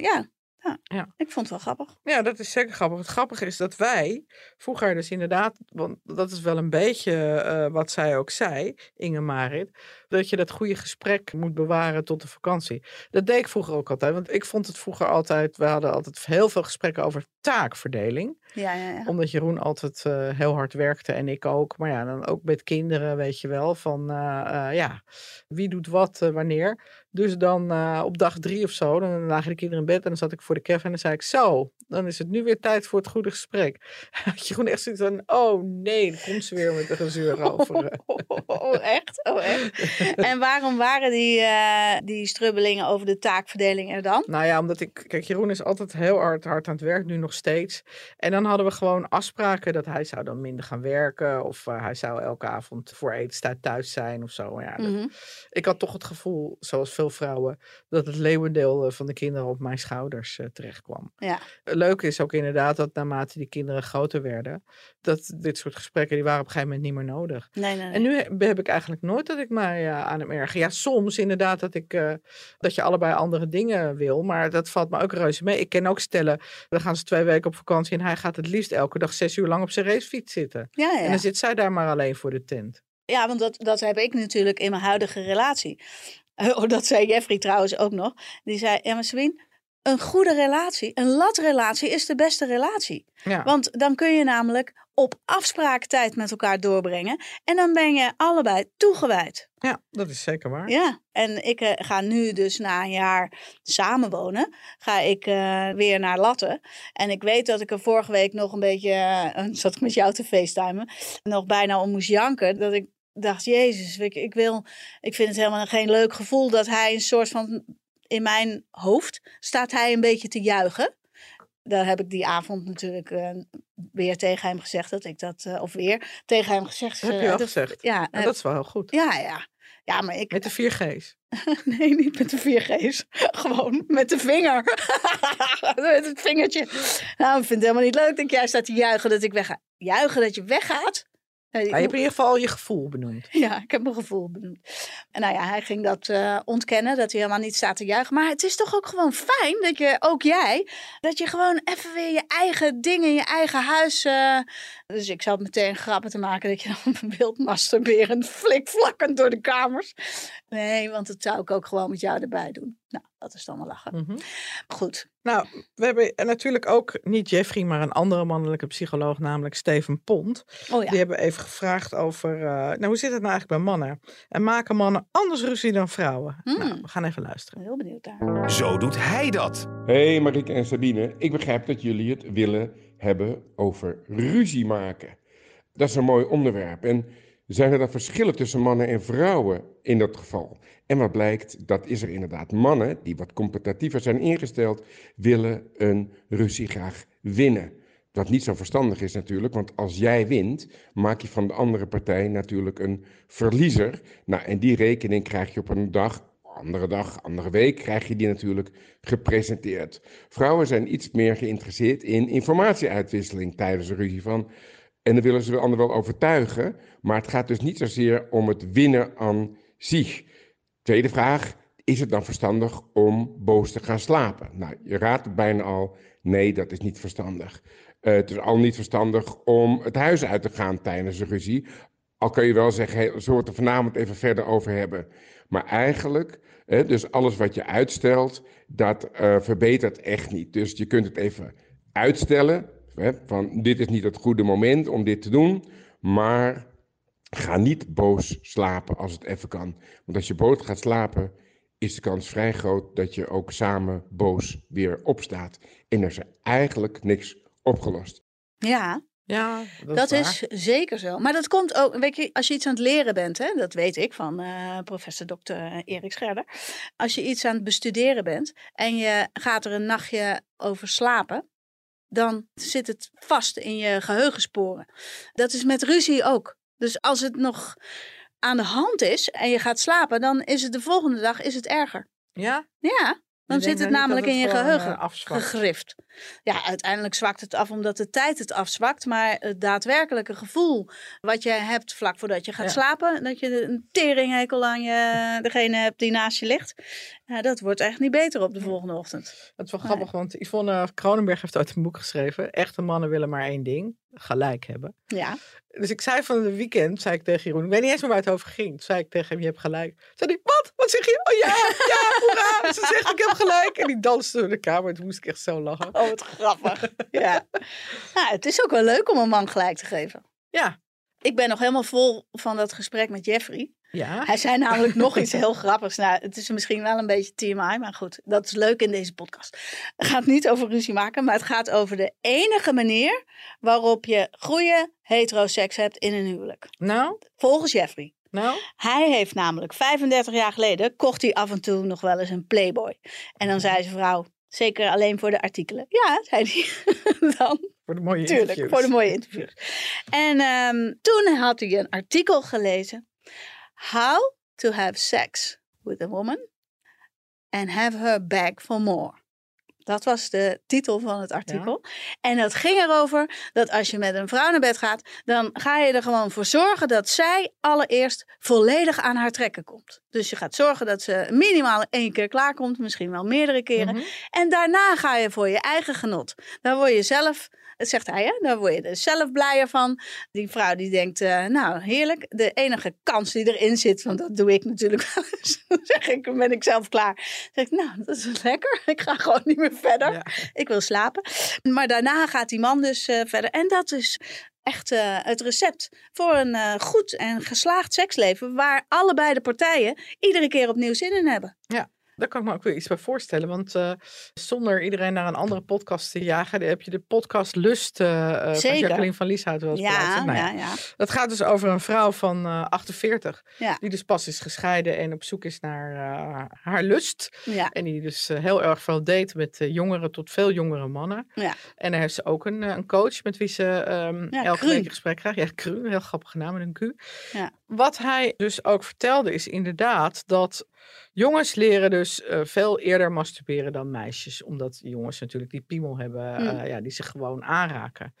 ja, ja. Ja. Ik vond het wel grappig. Ja, dat is zeker grappig. Het grappige is dat wij vroeger dus inderdaad, want dat is wel een beetje eh, wat zij ook zei, Inge Marit, dat je dat goede gesprek moet bewaren tot de vakantie. Dat deed ik vroeger ook altijd, want ik vond het vroeger altijd, we hadden altijd heel veel gesprekken over taakverdeling. Ja, ja, ja. Omdat Jeroen altijd eh, heel hard werkte en ik ook. Maar ja, dan ook met kinderen, weet je wel. Van eh, eh, ja, wie doet wat wanneer. Dus dan op dag drie of zo, dan lagen de kinderen in bed en dan zat ik voor de café en dan zei ik zo, dan is het nu weer tijd voor het goede gesprek. Had Jeroen echt zoiets van, oh nee, dan komt ze weer met een gezeur over. eh. Oh, echt? Oh, echt? En waarom waren die, eh, die strubbelingen over de taakverdeling er dan? Nou ja, omdat ik, kijk, Jeroen is altijd heel hard, hard aan het werk, nu nog steeds. En dan hadden we gewoon afspraken dat hij zou dan minder gaan werken. Of eh, hij zou elke avond voor etenstijd thuis zijn of zo. Maar ja, dat- Mhm. ik had toch het gevoel, zoals veel vrouwen, dat het leeuwendeel eh, van de kinderen op mijn schouders eh, terecht kwam. Ja. Leuk is ook inderdaad dat naarmate die kinderen groter werden, dat dit soort gesprekken, die waren op een gegeven moment niet meer nodig. Nee, nee, nee. En nu heb heb ik eigenlijk nooit dat ik mij eh, aan hem erger. Ja, soms inderdaad dat, ik, eh, dat je allebei andere dingen wil. Maar dat valt me ook reuze mee. Ik ken ook stellen, dan gaan ze twee weken op vakantie en hij gaat het liefst elke dag zes uur lang op zijn racefiets zitten. ja, ja. En dan zit zij daar maar alleen voor de tent. Ja, want dat, dat heb ik natuurlijk in mijn huidige relatie. Oh, dat zei Jeffrey trouwens ook nog. Die zei, ja maar Sabine, een goede relatie, een latrelatie is de beste relatie. Ja. Want dan kun je namelijk op afspraak tijd met elkaar doorbrengen. En dan ben je allebei toegewijd. ja, dat is zeker waar. Ja, en ik eh, ga nu dus na een jaar samenwonen, ga ik eh, weer naar Latten. En ik weet dat ik er vorige week nog een beetje, eh, zat ik met jou te facetimen, nog bijna om moest janken. Dat ik dacht, jezus, ik, ik wil, ik vind het helemaal geen leuk gevoel dat hij een soort van, in mijn hoofd staat hij een beetje te juichen. Daar heb ik die avond natuurlijk eh, weer tegen hem gezegd dat ik dat, eh, of weer tegen hem gezegd. Dat heb eh, je wel dat- gezegd. Ja, eh, dat is wel heel goed. ja, ja. Ja, maar ik... Met de vier G's? nee, niet met de vier G's. Gewoon met de vinger. met het vingertje. Nou, ik vind het helemaal niet leuk dat jij staat te juichen dat ik wegga. Juichen dat je weggaat? Maar je hebt in ieder geval je gevoel benoemd. Ja, ik heb mijn gevoel benoemd. En nou ja, hij ging dat uh, ontkennen, dat hij helemaal niet staat te juichen. Maar het is toch ook gewoon fijn dat je, ook jij, dat je gewoon even weer je eigen dingen in je eigen huis. Uh... Dus ik zat meteen grappen te maken dat je dan wilt masturberen, flikvlakkend door de kamers. Nee, want dat zou ik ook gewoon met jou erbij doen. Nou, dat is dan wel lachen. Mm -hmm. Goed. Nou, we hebben natuurlijk ook niet Jeffrey, maar een andere mannelijke psycholoog, namelijk Steven Pont. Oh ja. Die hebben even gevraagd over, uh, nou hoe zit het nou eigenlijk bij mannen? En maken mannen anders ruzie dan vrouwen? Hmm. Nou, we gaan even luisteren. Heel benieuwd daar. Zo doet hij dat. Hey Marieke en Sabine, ik begrijp dat jullie het willen hebben over ruzie maken. Dat is een mooi onderwerp. En zijn er dan verschillen tussen mannen en vrouwen in dat geval? En wat blijkt, dat is er inderdaad. Mannen die wat competitiever zijn ingesteld, willen een ruzie graag winnen. Wat niet zo verstandig is natuurlijk, want als jij wint, maak je van de andere partij natuurlijk een verliezer. Nou, en die rekening krijg je op een dag, andere dag, andere week, krijg je die natuurlijk gepresenteerd. Vrouwen zijn iets meer geïnteresseerd in informatieuitwisseling tijdens een ruzie van. En dan willen ze de ander wel overtuigen, maar het gaat dus niet zozeer om het winnen aan zich. Tweede vraag, is het dan verstandig om boos te gaan slapen? Nou, je raadt bijna al, nee, dat is niet verstandig. Uh, het is al niet verstandig om het huis uit te gaan tijdens een ruzie. Al kun je wel zeggen, hey, zullen we het er vanavond even verder over hebben. Maar eigenlijk, hè, dus alles wat je uitstelt, dat uh, verbetert echt niet. Dus je kunt het even uitstellen, hè, van dit is niet het goede moment om dit te doen, maar ga niet boos slapen als het even kan. Want als je boos gaat slapen, is de kans vrij groot dat je ook samen boos weer opstaat. En er is eigenlijk niks opgelost. Ja, Ja, dat, dat, is, is, zeker zo. Maar dat komt ook, weet je, als je iets aan het leren bent, hè, dat weet ik van uh, professor Dr. Erik Scherder. Als je iets aan het bestuderen bent en je gaat er een nachtje over slapen, dan zit het vast in je geheugensporen. Dat is met ruzie ook. Dus als het nog aan de hand is en je gaat slapen, dan is het de volgende dag is het erger. Ja? Ja, dan zit het nou namelijk in je geheugen eh, gegrift. Ja, uiteindelijk zwakt het af omdat de tijd het afzwakt. Maar het daadwerkelijke gevoel wat je hebt vlak voordat je gaat Ja. slapen, dat je een teringhekel aan je, degene hebt die naast je ligt, ja, dat wordt echt niet beter op de volgende ochtend. Dat is wel Nee. grappig, want Yvonne Kronenberg heeft ooit een boek geschreven. Echte mannen willen maar één ding, gelijk hebben. Ja, Dus ik zei van het weekend, zei ik tegen Jeroen, ik weet niet eens meer waar het over ging. Toen zei ik tegen hem, je hebt gelijk. Zei hij, wat? Wat zeg je? Oh ja, ja, hoera. Ze zegt, ik heb gelijk. En die danste door de kamer. Toen moest ik echt zo lachen. oh wat grappig. ja. Nou, het is ook wel leuk om een man gelijk te geven. Ja. Ik ben nog helemaal vol van dat gesprek met Jeffrey. Ja. Hij zei namelijk nog iets heel grappigs. Nou, het is misschien wel een beetje TMI, maar goed, dat is leuk in deze podcast. Het gaat niet over ruzie maken, maar het gaat over de enige manier waarop je goede heteroseks hebt in een huwelijk. Nou, Volgens Jeffrey. nou. Hij heeft namelijk 35 jaar geleden, kocht hij af en toe nog wel eens een Playboy. En dan zei zijn vrouw, zeker alleen voor de artikelen. Ja, zei hij dan. Voor de mooie Tuurlijk, interviews. voor de mooie interviews. En ehm, toen had hij een artikel gelezen. How to have sex with a woman and have her back for more. Dat was de titel van het artikel. En dat ging erover dat als je met een vrouw naar bed gaat, dan ga je er gewoon voor zorgen dat zij allereerst volledig aan haar trekken komt. Dus je gaat zorgen dat ze minimaal één keer klaarkomt, misschien wel meerdere keren. Mhm. En daarna ga je voor je eigen genot. Daar word je zelf, dat zegt hij, hè? daar word je er zelf blijer van. Die vrouw die denkt, eh, nou heerlijk, de enige kans die erin zit, want dat doe ik natuurlijk wel eens. Zeg ik, ben ik zelf klaar. Dan zeg ik, nou, dat is lekker. Ik ga gewoon niet meer verder. Ja. Ik wil slapen. Maar daarna gaat die man dus eh, verder. En dat is echt eh, het recept voor een goed en geslaagd seksleven. Waar allebei de partijen iedere keer opnieuw zin in hebben. Daar kan ik me ook weer iets bij voorstellen. Want eh, zonder iedereen naar een andere podcast te jagen, heb je de podcast Lust eh, van. Jacqueline van Lieshout wel eens Ja. Nou ja, ja. Dat gaat dus over een vrouw van eh, 48, Ja. die dus pas is gescheiden en op zoek is naar haar lust. En die dus heel erg veel date met eh, jongere tot veel jongere mannen. Ja. En daar heeft ze ook een, een coach met wie ze ehm elke Kru. week een gesprek krijgt. Ja, Kru, heel grappige naam met een Q. Wat hij dus ook vertelde is inderdaad dat jongens leren dus uh, veel eerder masturberen dan meisjes. Omdat jongens natuurlijk die piemel hebben, uh, ja, die zich gewoon aanraken.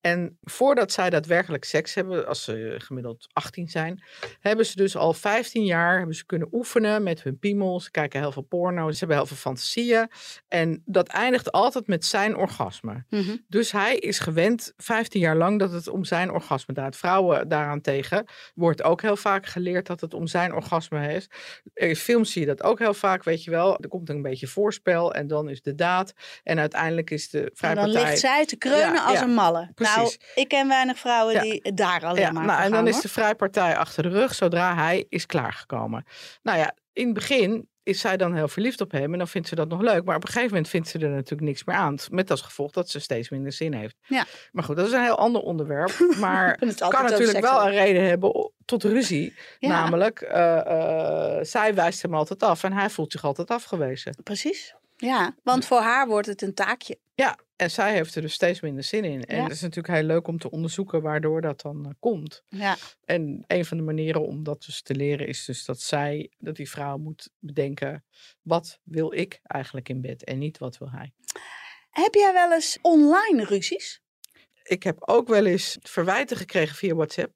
En voordat zij daadwerkelijk seks hebben, als ze gemiddeld 18 zijn, hebben ze dus al 15 jaar hebben ze kunnen oefenen met hun piemel. Ze kijken heel veel porno, ze hebben heel veel fantasieën. En dat eindigt altijd met zijn orgasme. Mm -hmm. Dus hij is gewend 15 jaar lang dat het om zijn orgasme draait. Vrouwen daaraan tegen wordt ook heel vaak geleerd dat het om zijn orgasme is. In films zie je dat ook heel vaak, weet je wel. Er komt een beetje voorspel en dan is de daad. En uiteindelijk is de vrijpartij... En dan ligt zij te kreunen ja, als ja, een malle. Precies. Nou, ik ken weinig vrouwen ja. die daar alleen maar nou, En dan hoor. is de vrijpartij achter de rug zodra hij is klaargekomen. Nou ja, in het begin is zij dan heel verliefd op hem en dan vindt ze dat nog leuk. Maar op een gegeven moment vindt ze er natuurlijk niks meer aan. Met als gevolg dat ze steeds minder zin heeft. Ja. Maar goed, dat is een heel ander onderwerp. Maar het kan natuurlijk wel een reden hebben tot ruzie. Ja. Namelijk, uh, uh, zij wijst hem altijd af en hij voelt zich altijd afgewezen. Precies. Ja, want voor haar wordt het een taakje. Ja, en zij heeft er dus steeds minder zin in. En Ja. het is natuurlijk heel leuk om te onderzoeken waardoor dat dan uh, komt. Ja. En een van de manieren om dat dus te leren is dus dat zij, dat die vrouw moet bedenken, wat wil ik eigenlijk in bed en niet wat wil hij. Heb jij wel eens online ruzies? Ik heb ook wel eens verwijten gekregen via WhatsApp.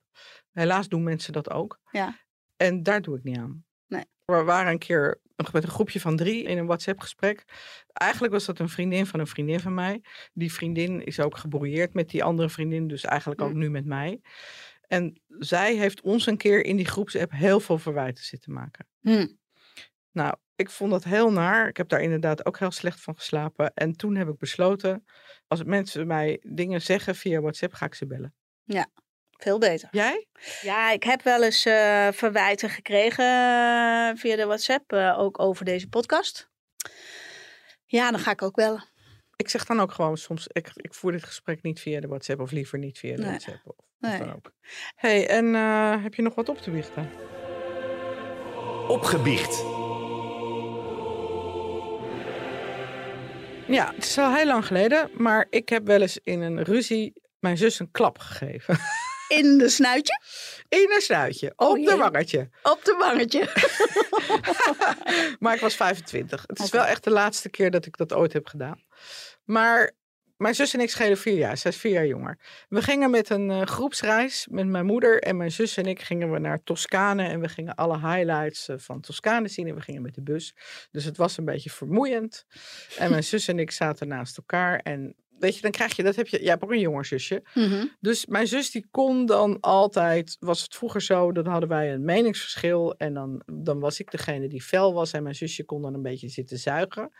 Helaas doen mensen dat ook. Ja. En daar doe ik niet aan. Nee. We waren een keer met een groepje van drie in een WhatsApp-gesprek. Eigenlijk was dat een vriendin van een vriendin van mij. Die vriendin is ook gebrouilleerd met die andere vriendin, dus eigenlijk ook Mm. nu met mij. En zij heeft ons een keer in die groepsapp heel veel verwijten zitten maken. Hm. Nou, ik vond dat heel naar. Ik heb daar inderdaad ook heel slecht van geslapen. En toen heb ik besloten, als mensen mij dingen zeggen via WhatsApp, ga ik ze bellen. Veel beter. Jij? Ja, ik heb wel eens eh, verwijten gekregen eh, via de WhatsApp, eh, ook over deze podcast. Ja, dan ga ik ook bellen. Ik zeg dan ook gewoon soms, ik, ik voer dit gesprek niet via de WhatsApp of liever niet via de Nee. WhatsApp. Of, of Nee. dan ook. hey, en eh, heb je nog wat op te biechten? Opgebiecht. Ja, het is al heel lang geleden, maar ik heb wel eens in een ruzie mijn zus een klap gegeven. In de snuitje, In een snuitje, op Oh de wangetje. op de wangetje. maar ik was 25. Het is wel echt de laatste keer dat ik dat ooit heb gedaan. Maar mijn zus en ik schelen vier jaar. Zij is vier jaar jonger. We gingen met een eh, groepsreis met mijn moeder en mijn zus en ik gingen we naar Toscane. En we gingen alle highlights eh, van Toscane zien. En we gingen met de bus. Dus het was een beetje vermoeiend. En mijn zus en ik zaten naast elkaar. En weet je, dan krijg je, dat heb je, jij hebt ook een jonger zusje. Mhm. Dus mijn zus die kon dan altijd, was het vroeger zo, dan hadden wij een meningsverschil. En dan, dan was ik degene die fel was en mijn zusje kon dan een beetje zitten zuigen.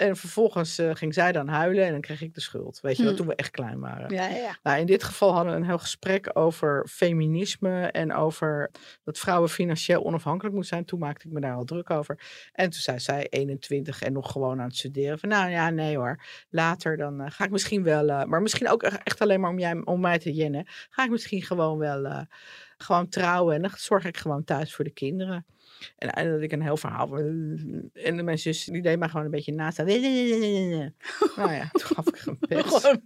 En vervolgens eh, ging zij dan huilen en dan kreeg ik de schuld. Weet je wel, Hmm. toen we echt klein waren. Ja, ja. Nou, in dit geval hadden we een heel gesprek over feminisme en over dat vrouwen financieel onafhankelijk moeten zijn. Toen maakte ik me daar al druk over. En toen zei zij 21 en nog gewoon aan het studeren. Van nou ja, nee hoor. Later dan eh, ga ik misschien wel, eh, maar misschien ook echt alleen maar om, jij, om mij te jennen. Ga ik misschien gewoon wel gewoon trouwen en dan zorg ik gewoon thuis voor de kinderen. En, dat ik een heel verhaal. En mijn zus die deed mij gewoon een beetje naast. Nou ja, toen gaf ik een pet. Gewoon.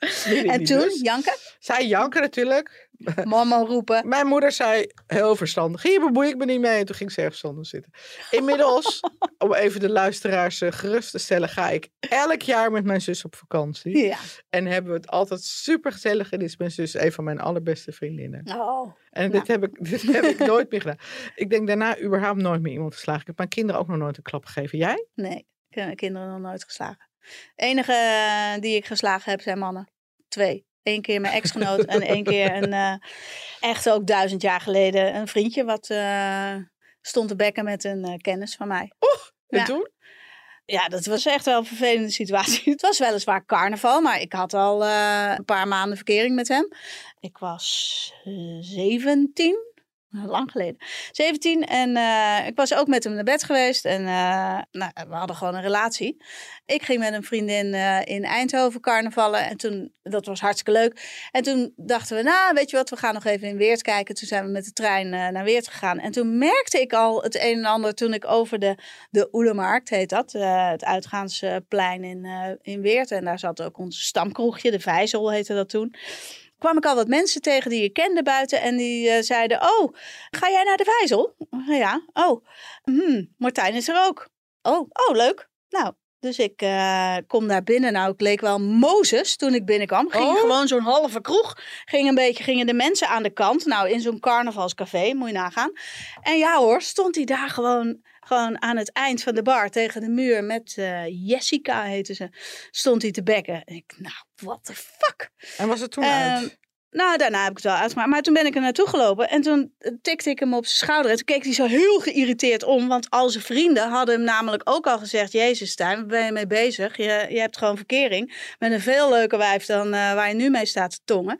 Midden in En toen, bus. janken, Zij janken natuurlijk. mama roepen. Mijn moeder zei heel verstandig. Hier bemoei ik me niet mee. En toen ging ze ergens anders zitten. Inmiddels, om even de luisteraars eh, gerust te stellen, ga ik elk jaar met mijn zus op vakantie. Ja. En hebben we het altijd super gezellig. En is mijn zus een van mijn allerbeste vriendinnen. Oh. En dit, heb ik, dit heb ik nooit meer gedaan. Ik denk daarna überhaupt nooit meer iemand geslagen. Ik heb mijn kinderen ook nog nooit een klap gegeven. Jij? Nee, ik heb kinderen nog nooit geslagen. De enige eh, die ik geslagen heb zijn mannen. Twee. Eén keer mijn ex-genoot en één keer een, eh, echt ook duizend jaar geleden, een vriendje wat eh, stond te bekken met een kennis van mij. En Ja. toen? Ja, dat was echt wel een vervelende situatie. Het was weliswaar carnaval, maar ik had al een paar maanden verkering met hem. Ik was eh, 17, lang geleden. 17 en eh, ik was ook met hem naar bed geweest en eh, nou, we hadden gewoon een relatie. Ik ging met een vriendin eh, in Eindhoven carnavallen en toen, dat was hartstikke leuk. En toen dachten we, nou weet je wat, we gaan nog even in Weert kijken. Toen zijn we met de trein naar Weert gegaan. En toen merkte ik al het een en ander toen ik over de, de Oelemarkt, heet dat, het uitgaansplein in, in Weert. En daar zat ook ons stamkroegje, de Vijzel heette dat toen. Kwam ik al wat mensen tegen die ik kende buiten. En die eh, zeiden, oh, ga jij naar de Vijzel? Ja, oh, hmm, Martijn is er ook. Oh, oh, leuk. Nou, dus ik uh, kom daar binnen. Nou, ik leek wel Mozes toen ik binnenkwam. Ging Oh. gewoon zo'n halve kroeg. Ging een beetje, gingen de mensen aan de kant. Nou, in zo'n carnavalscafé, moet je nagaan. En ja hoor, stond hij daar gewoon, gewoon aan het eind van de bar tegen de muur met eh, Jessica heette ze. Stond hij te bekken. En ik, nou, what the fuck? En was het toen Ehm, uit? Nou, daarna heb ik het wel uitgemaakt. Maar toen ben ik er naartoe gelopen. En toen tikte ik hem op zijn schouder. En toen keek hij zo heel geïrriteerd om. Want al zijn vrienden hadden hem namelijk ook al gezegd... Jezus Stijn, waar ben je mee bezig? Je, je hebt gewoon verkering. Met een veel leuker wijf dan eh, waar je nu mee staat te tongen.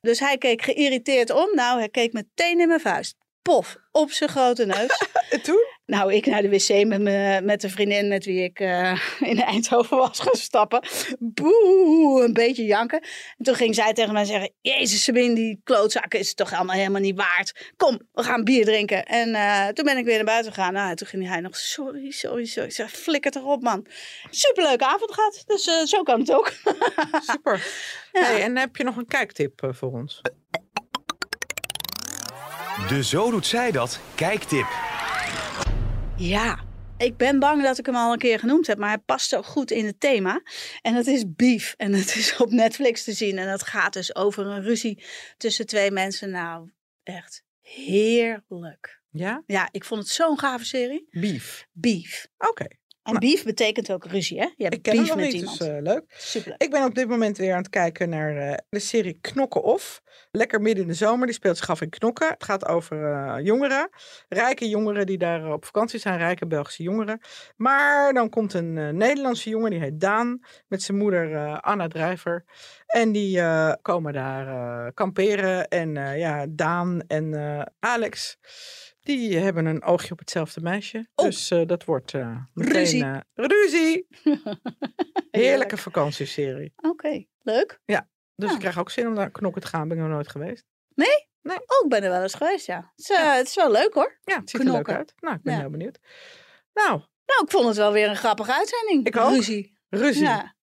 Dus hij keek geïrriteerd om. Nou, hij keek meteen in mijn vuist. Pof, op zijn grote neus. En toen? Nou, ik naar de wc met, me, met de vriendin met wie ik eh, in Eindhoven was gaan stappen. Boe, een beetje janken. En toen ging zij tegen mij zeggen: Jezus, Sabine, die klootzakken is het toch allemaal helemaal niet waard. Kom, we gaan bier drinken. En eh, toen ben ik weer naar buiten gegaan. Nou, toen ging hij nog: Sorry, sorry, sorry. Ik zeg: Flikker toch op, man. Superleuke avond gehad. Dus eh, zo kan het ook. Super. Ja. Hey, en heb je nog een kijktip voor ons? De Zo Doet Zij Dat kijktip. Ja, ik ben bang dat ik hem al een keer genoemd heb, maar hij past zo goed in het thema. En dat is Beef. En het is op Netflix te zien. En dat gaat dus over een ruzie tussen twee mensen. Nou, echt heerlijk. Ja? Ja, ik vond het zo'n gave serie. Beef. Beef. Oké. En beef betekent ook ruzie, hè? Je hebt Ik ken beef met niet, iemand. dus eh, leuk. Superleuk. Ik ben op dit moment weer aan het kijken naar eh, de serie Knokken Of. Lekker midden in de zomer. Die speelt zich af in Knokken. Het gaat over eh, jongeren. Rijke jongeren die daar op vakantie zijn. Rijke Belgische jongeren. Maar dan komt een Nederlandse jongen. Die heet Daan. Met zijn moeder Anna Drijver. En die komen daar kamperen. En ja, Daan en Alex... Die hebben een oogje op hetzelfde meisje. Oh. Dus eh, dat wordt meteen... Ruzie. eh, ruzie! Heerlijke Heerlijk. vakantieserie. Oké, leuk. Dus Ja. ik krijg ook zin om naar knokken te gaan. Ben ik nog nooit geweest. Oh, ik ben er wel eens geweest, ja. Het is, het is wel leuk, hoor. Ja, het ziet er leuk Knokken. uit. Nou, ik ben Ja. heel benieuwd. Nou, Nou, ik vond het wel weer een grappige uitzending. Ik ook. Ruzie. ruzie. Ja.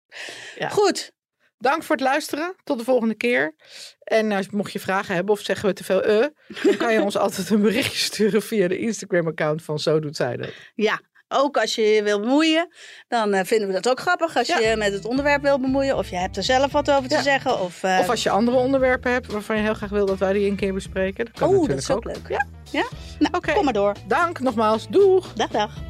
Ja. Goed. Dank voor het luisteren. Tot de volgende keer. En als mocht je vragen hebben of zeggen we te veel eh, dan kan je ons altijd een berichtje sturen via de Instagram-account van Zo Doet Zij Dat. Ja, ook als je je wil bemoeien, dan eh, vinden we dat ook grappig. Als Ja. je met het onderwerp wil bemoeien, of je hebt er zelf wat over te Ja. zeggen. Of, eh, Of als je andere onderwerpen hebt waarvan je heel graag wil dat wij die een keer bespreken. Dat kan oh, dat is ook leuk. Ja. Ja? Nou, kom maar door. Dank nogmaals. Doeg! Dag, dag.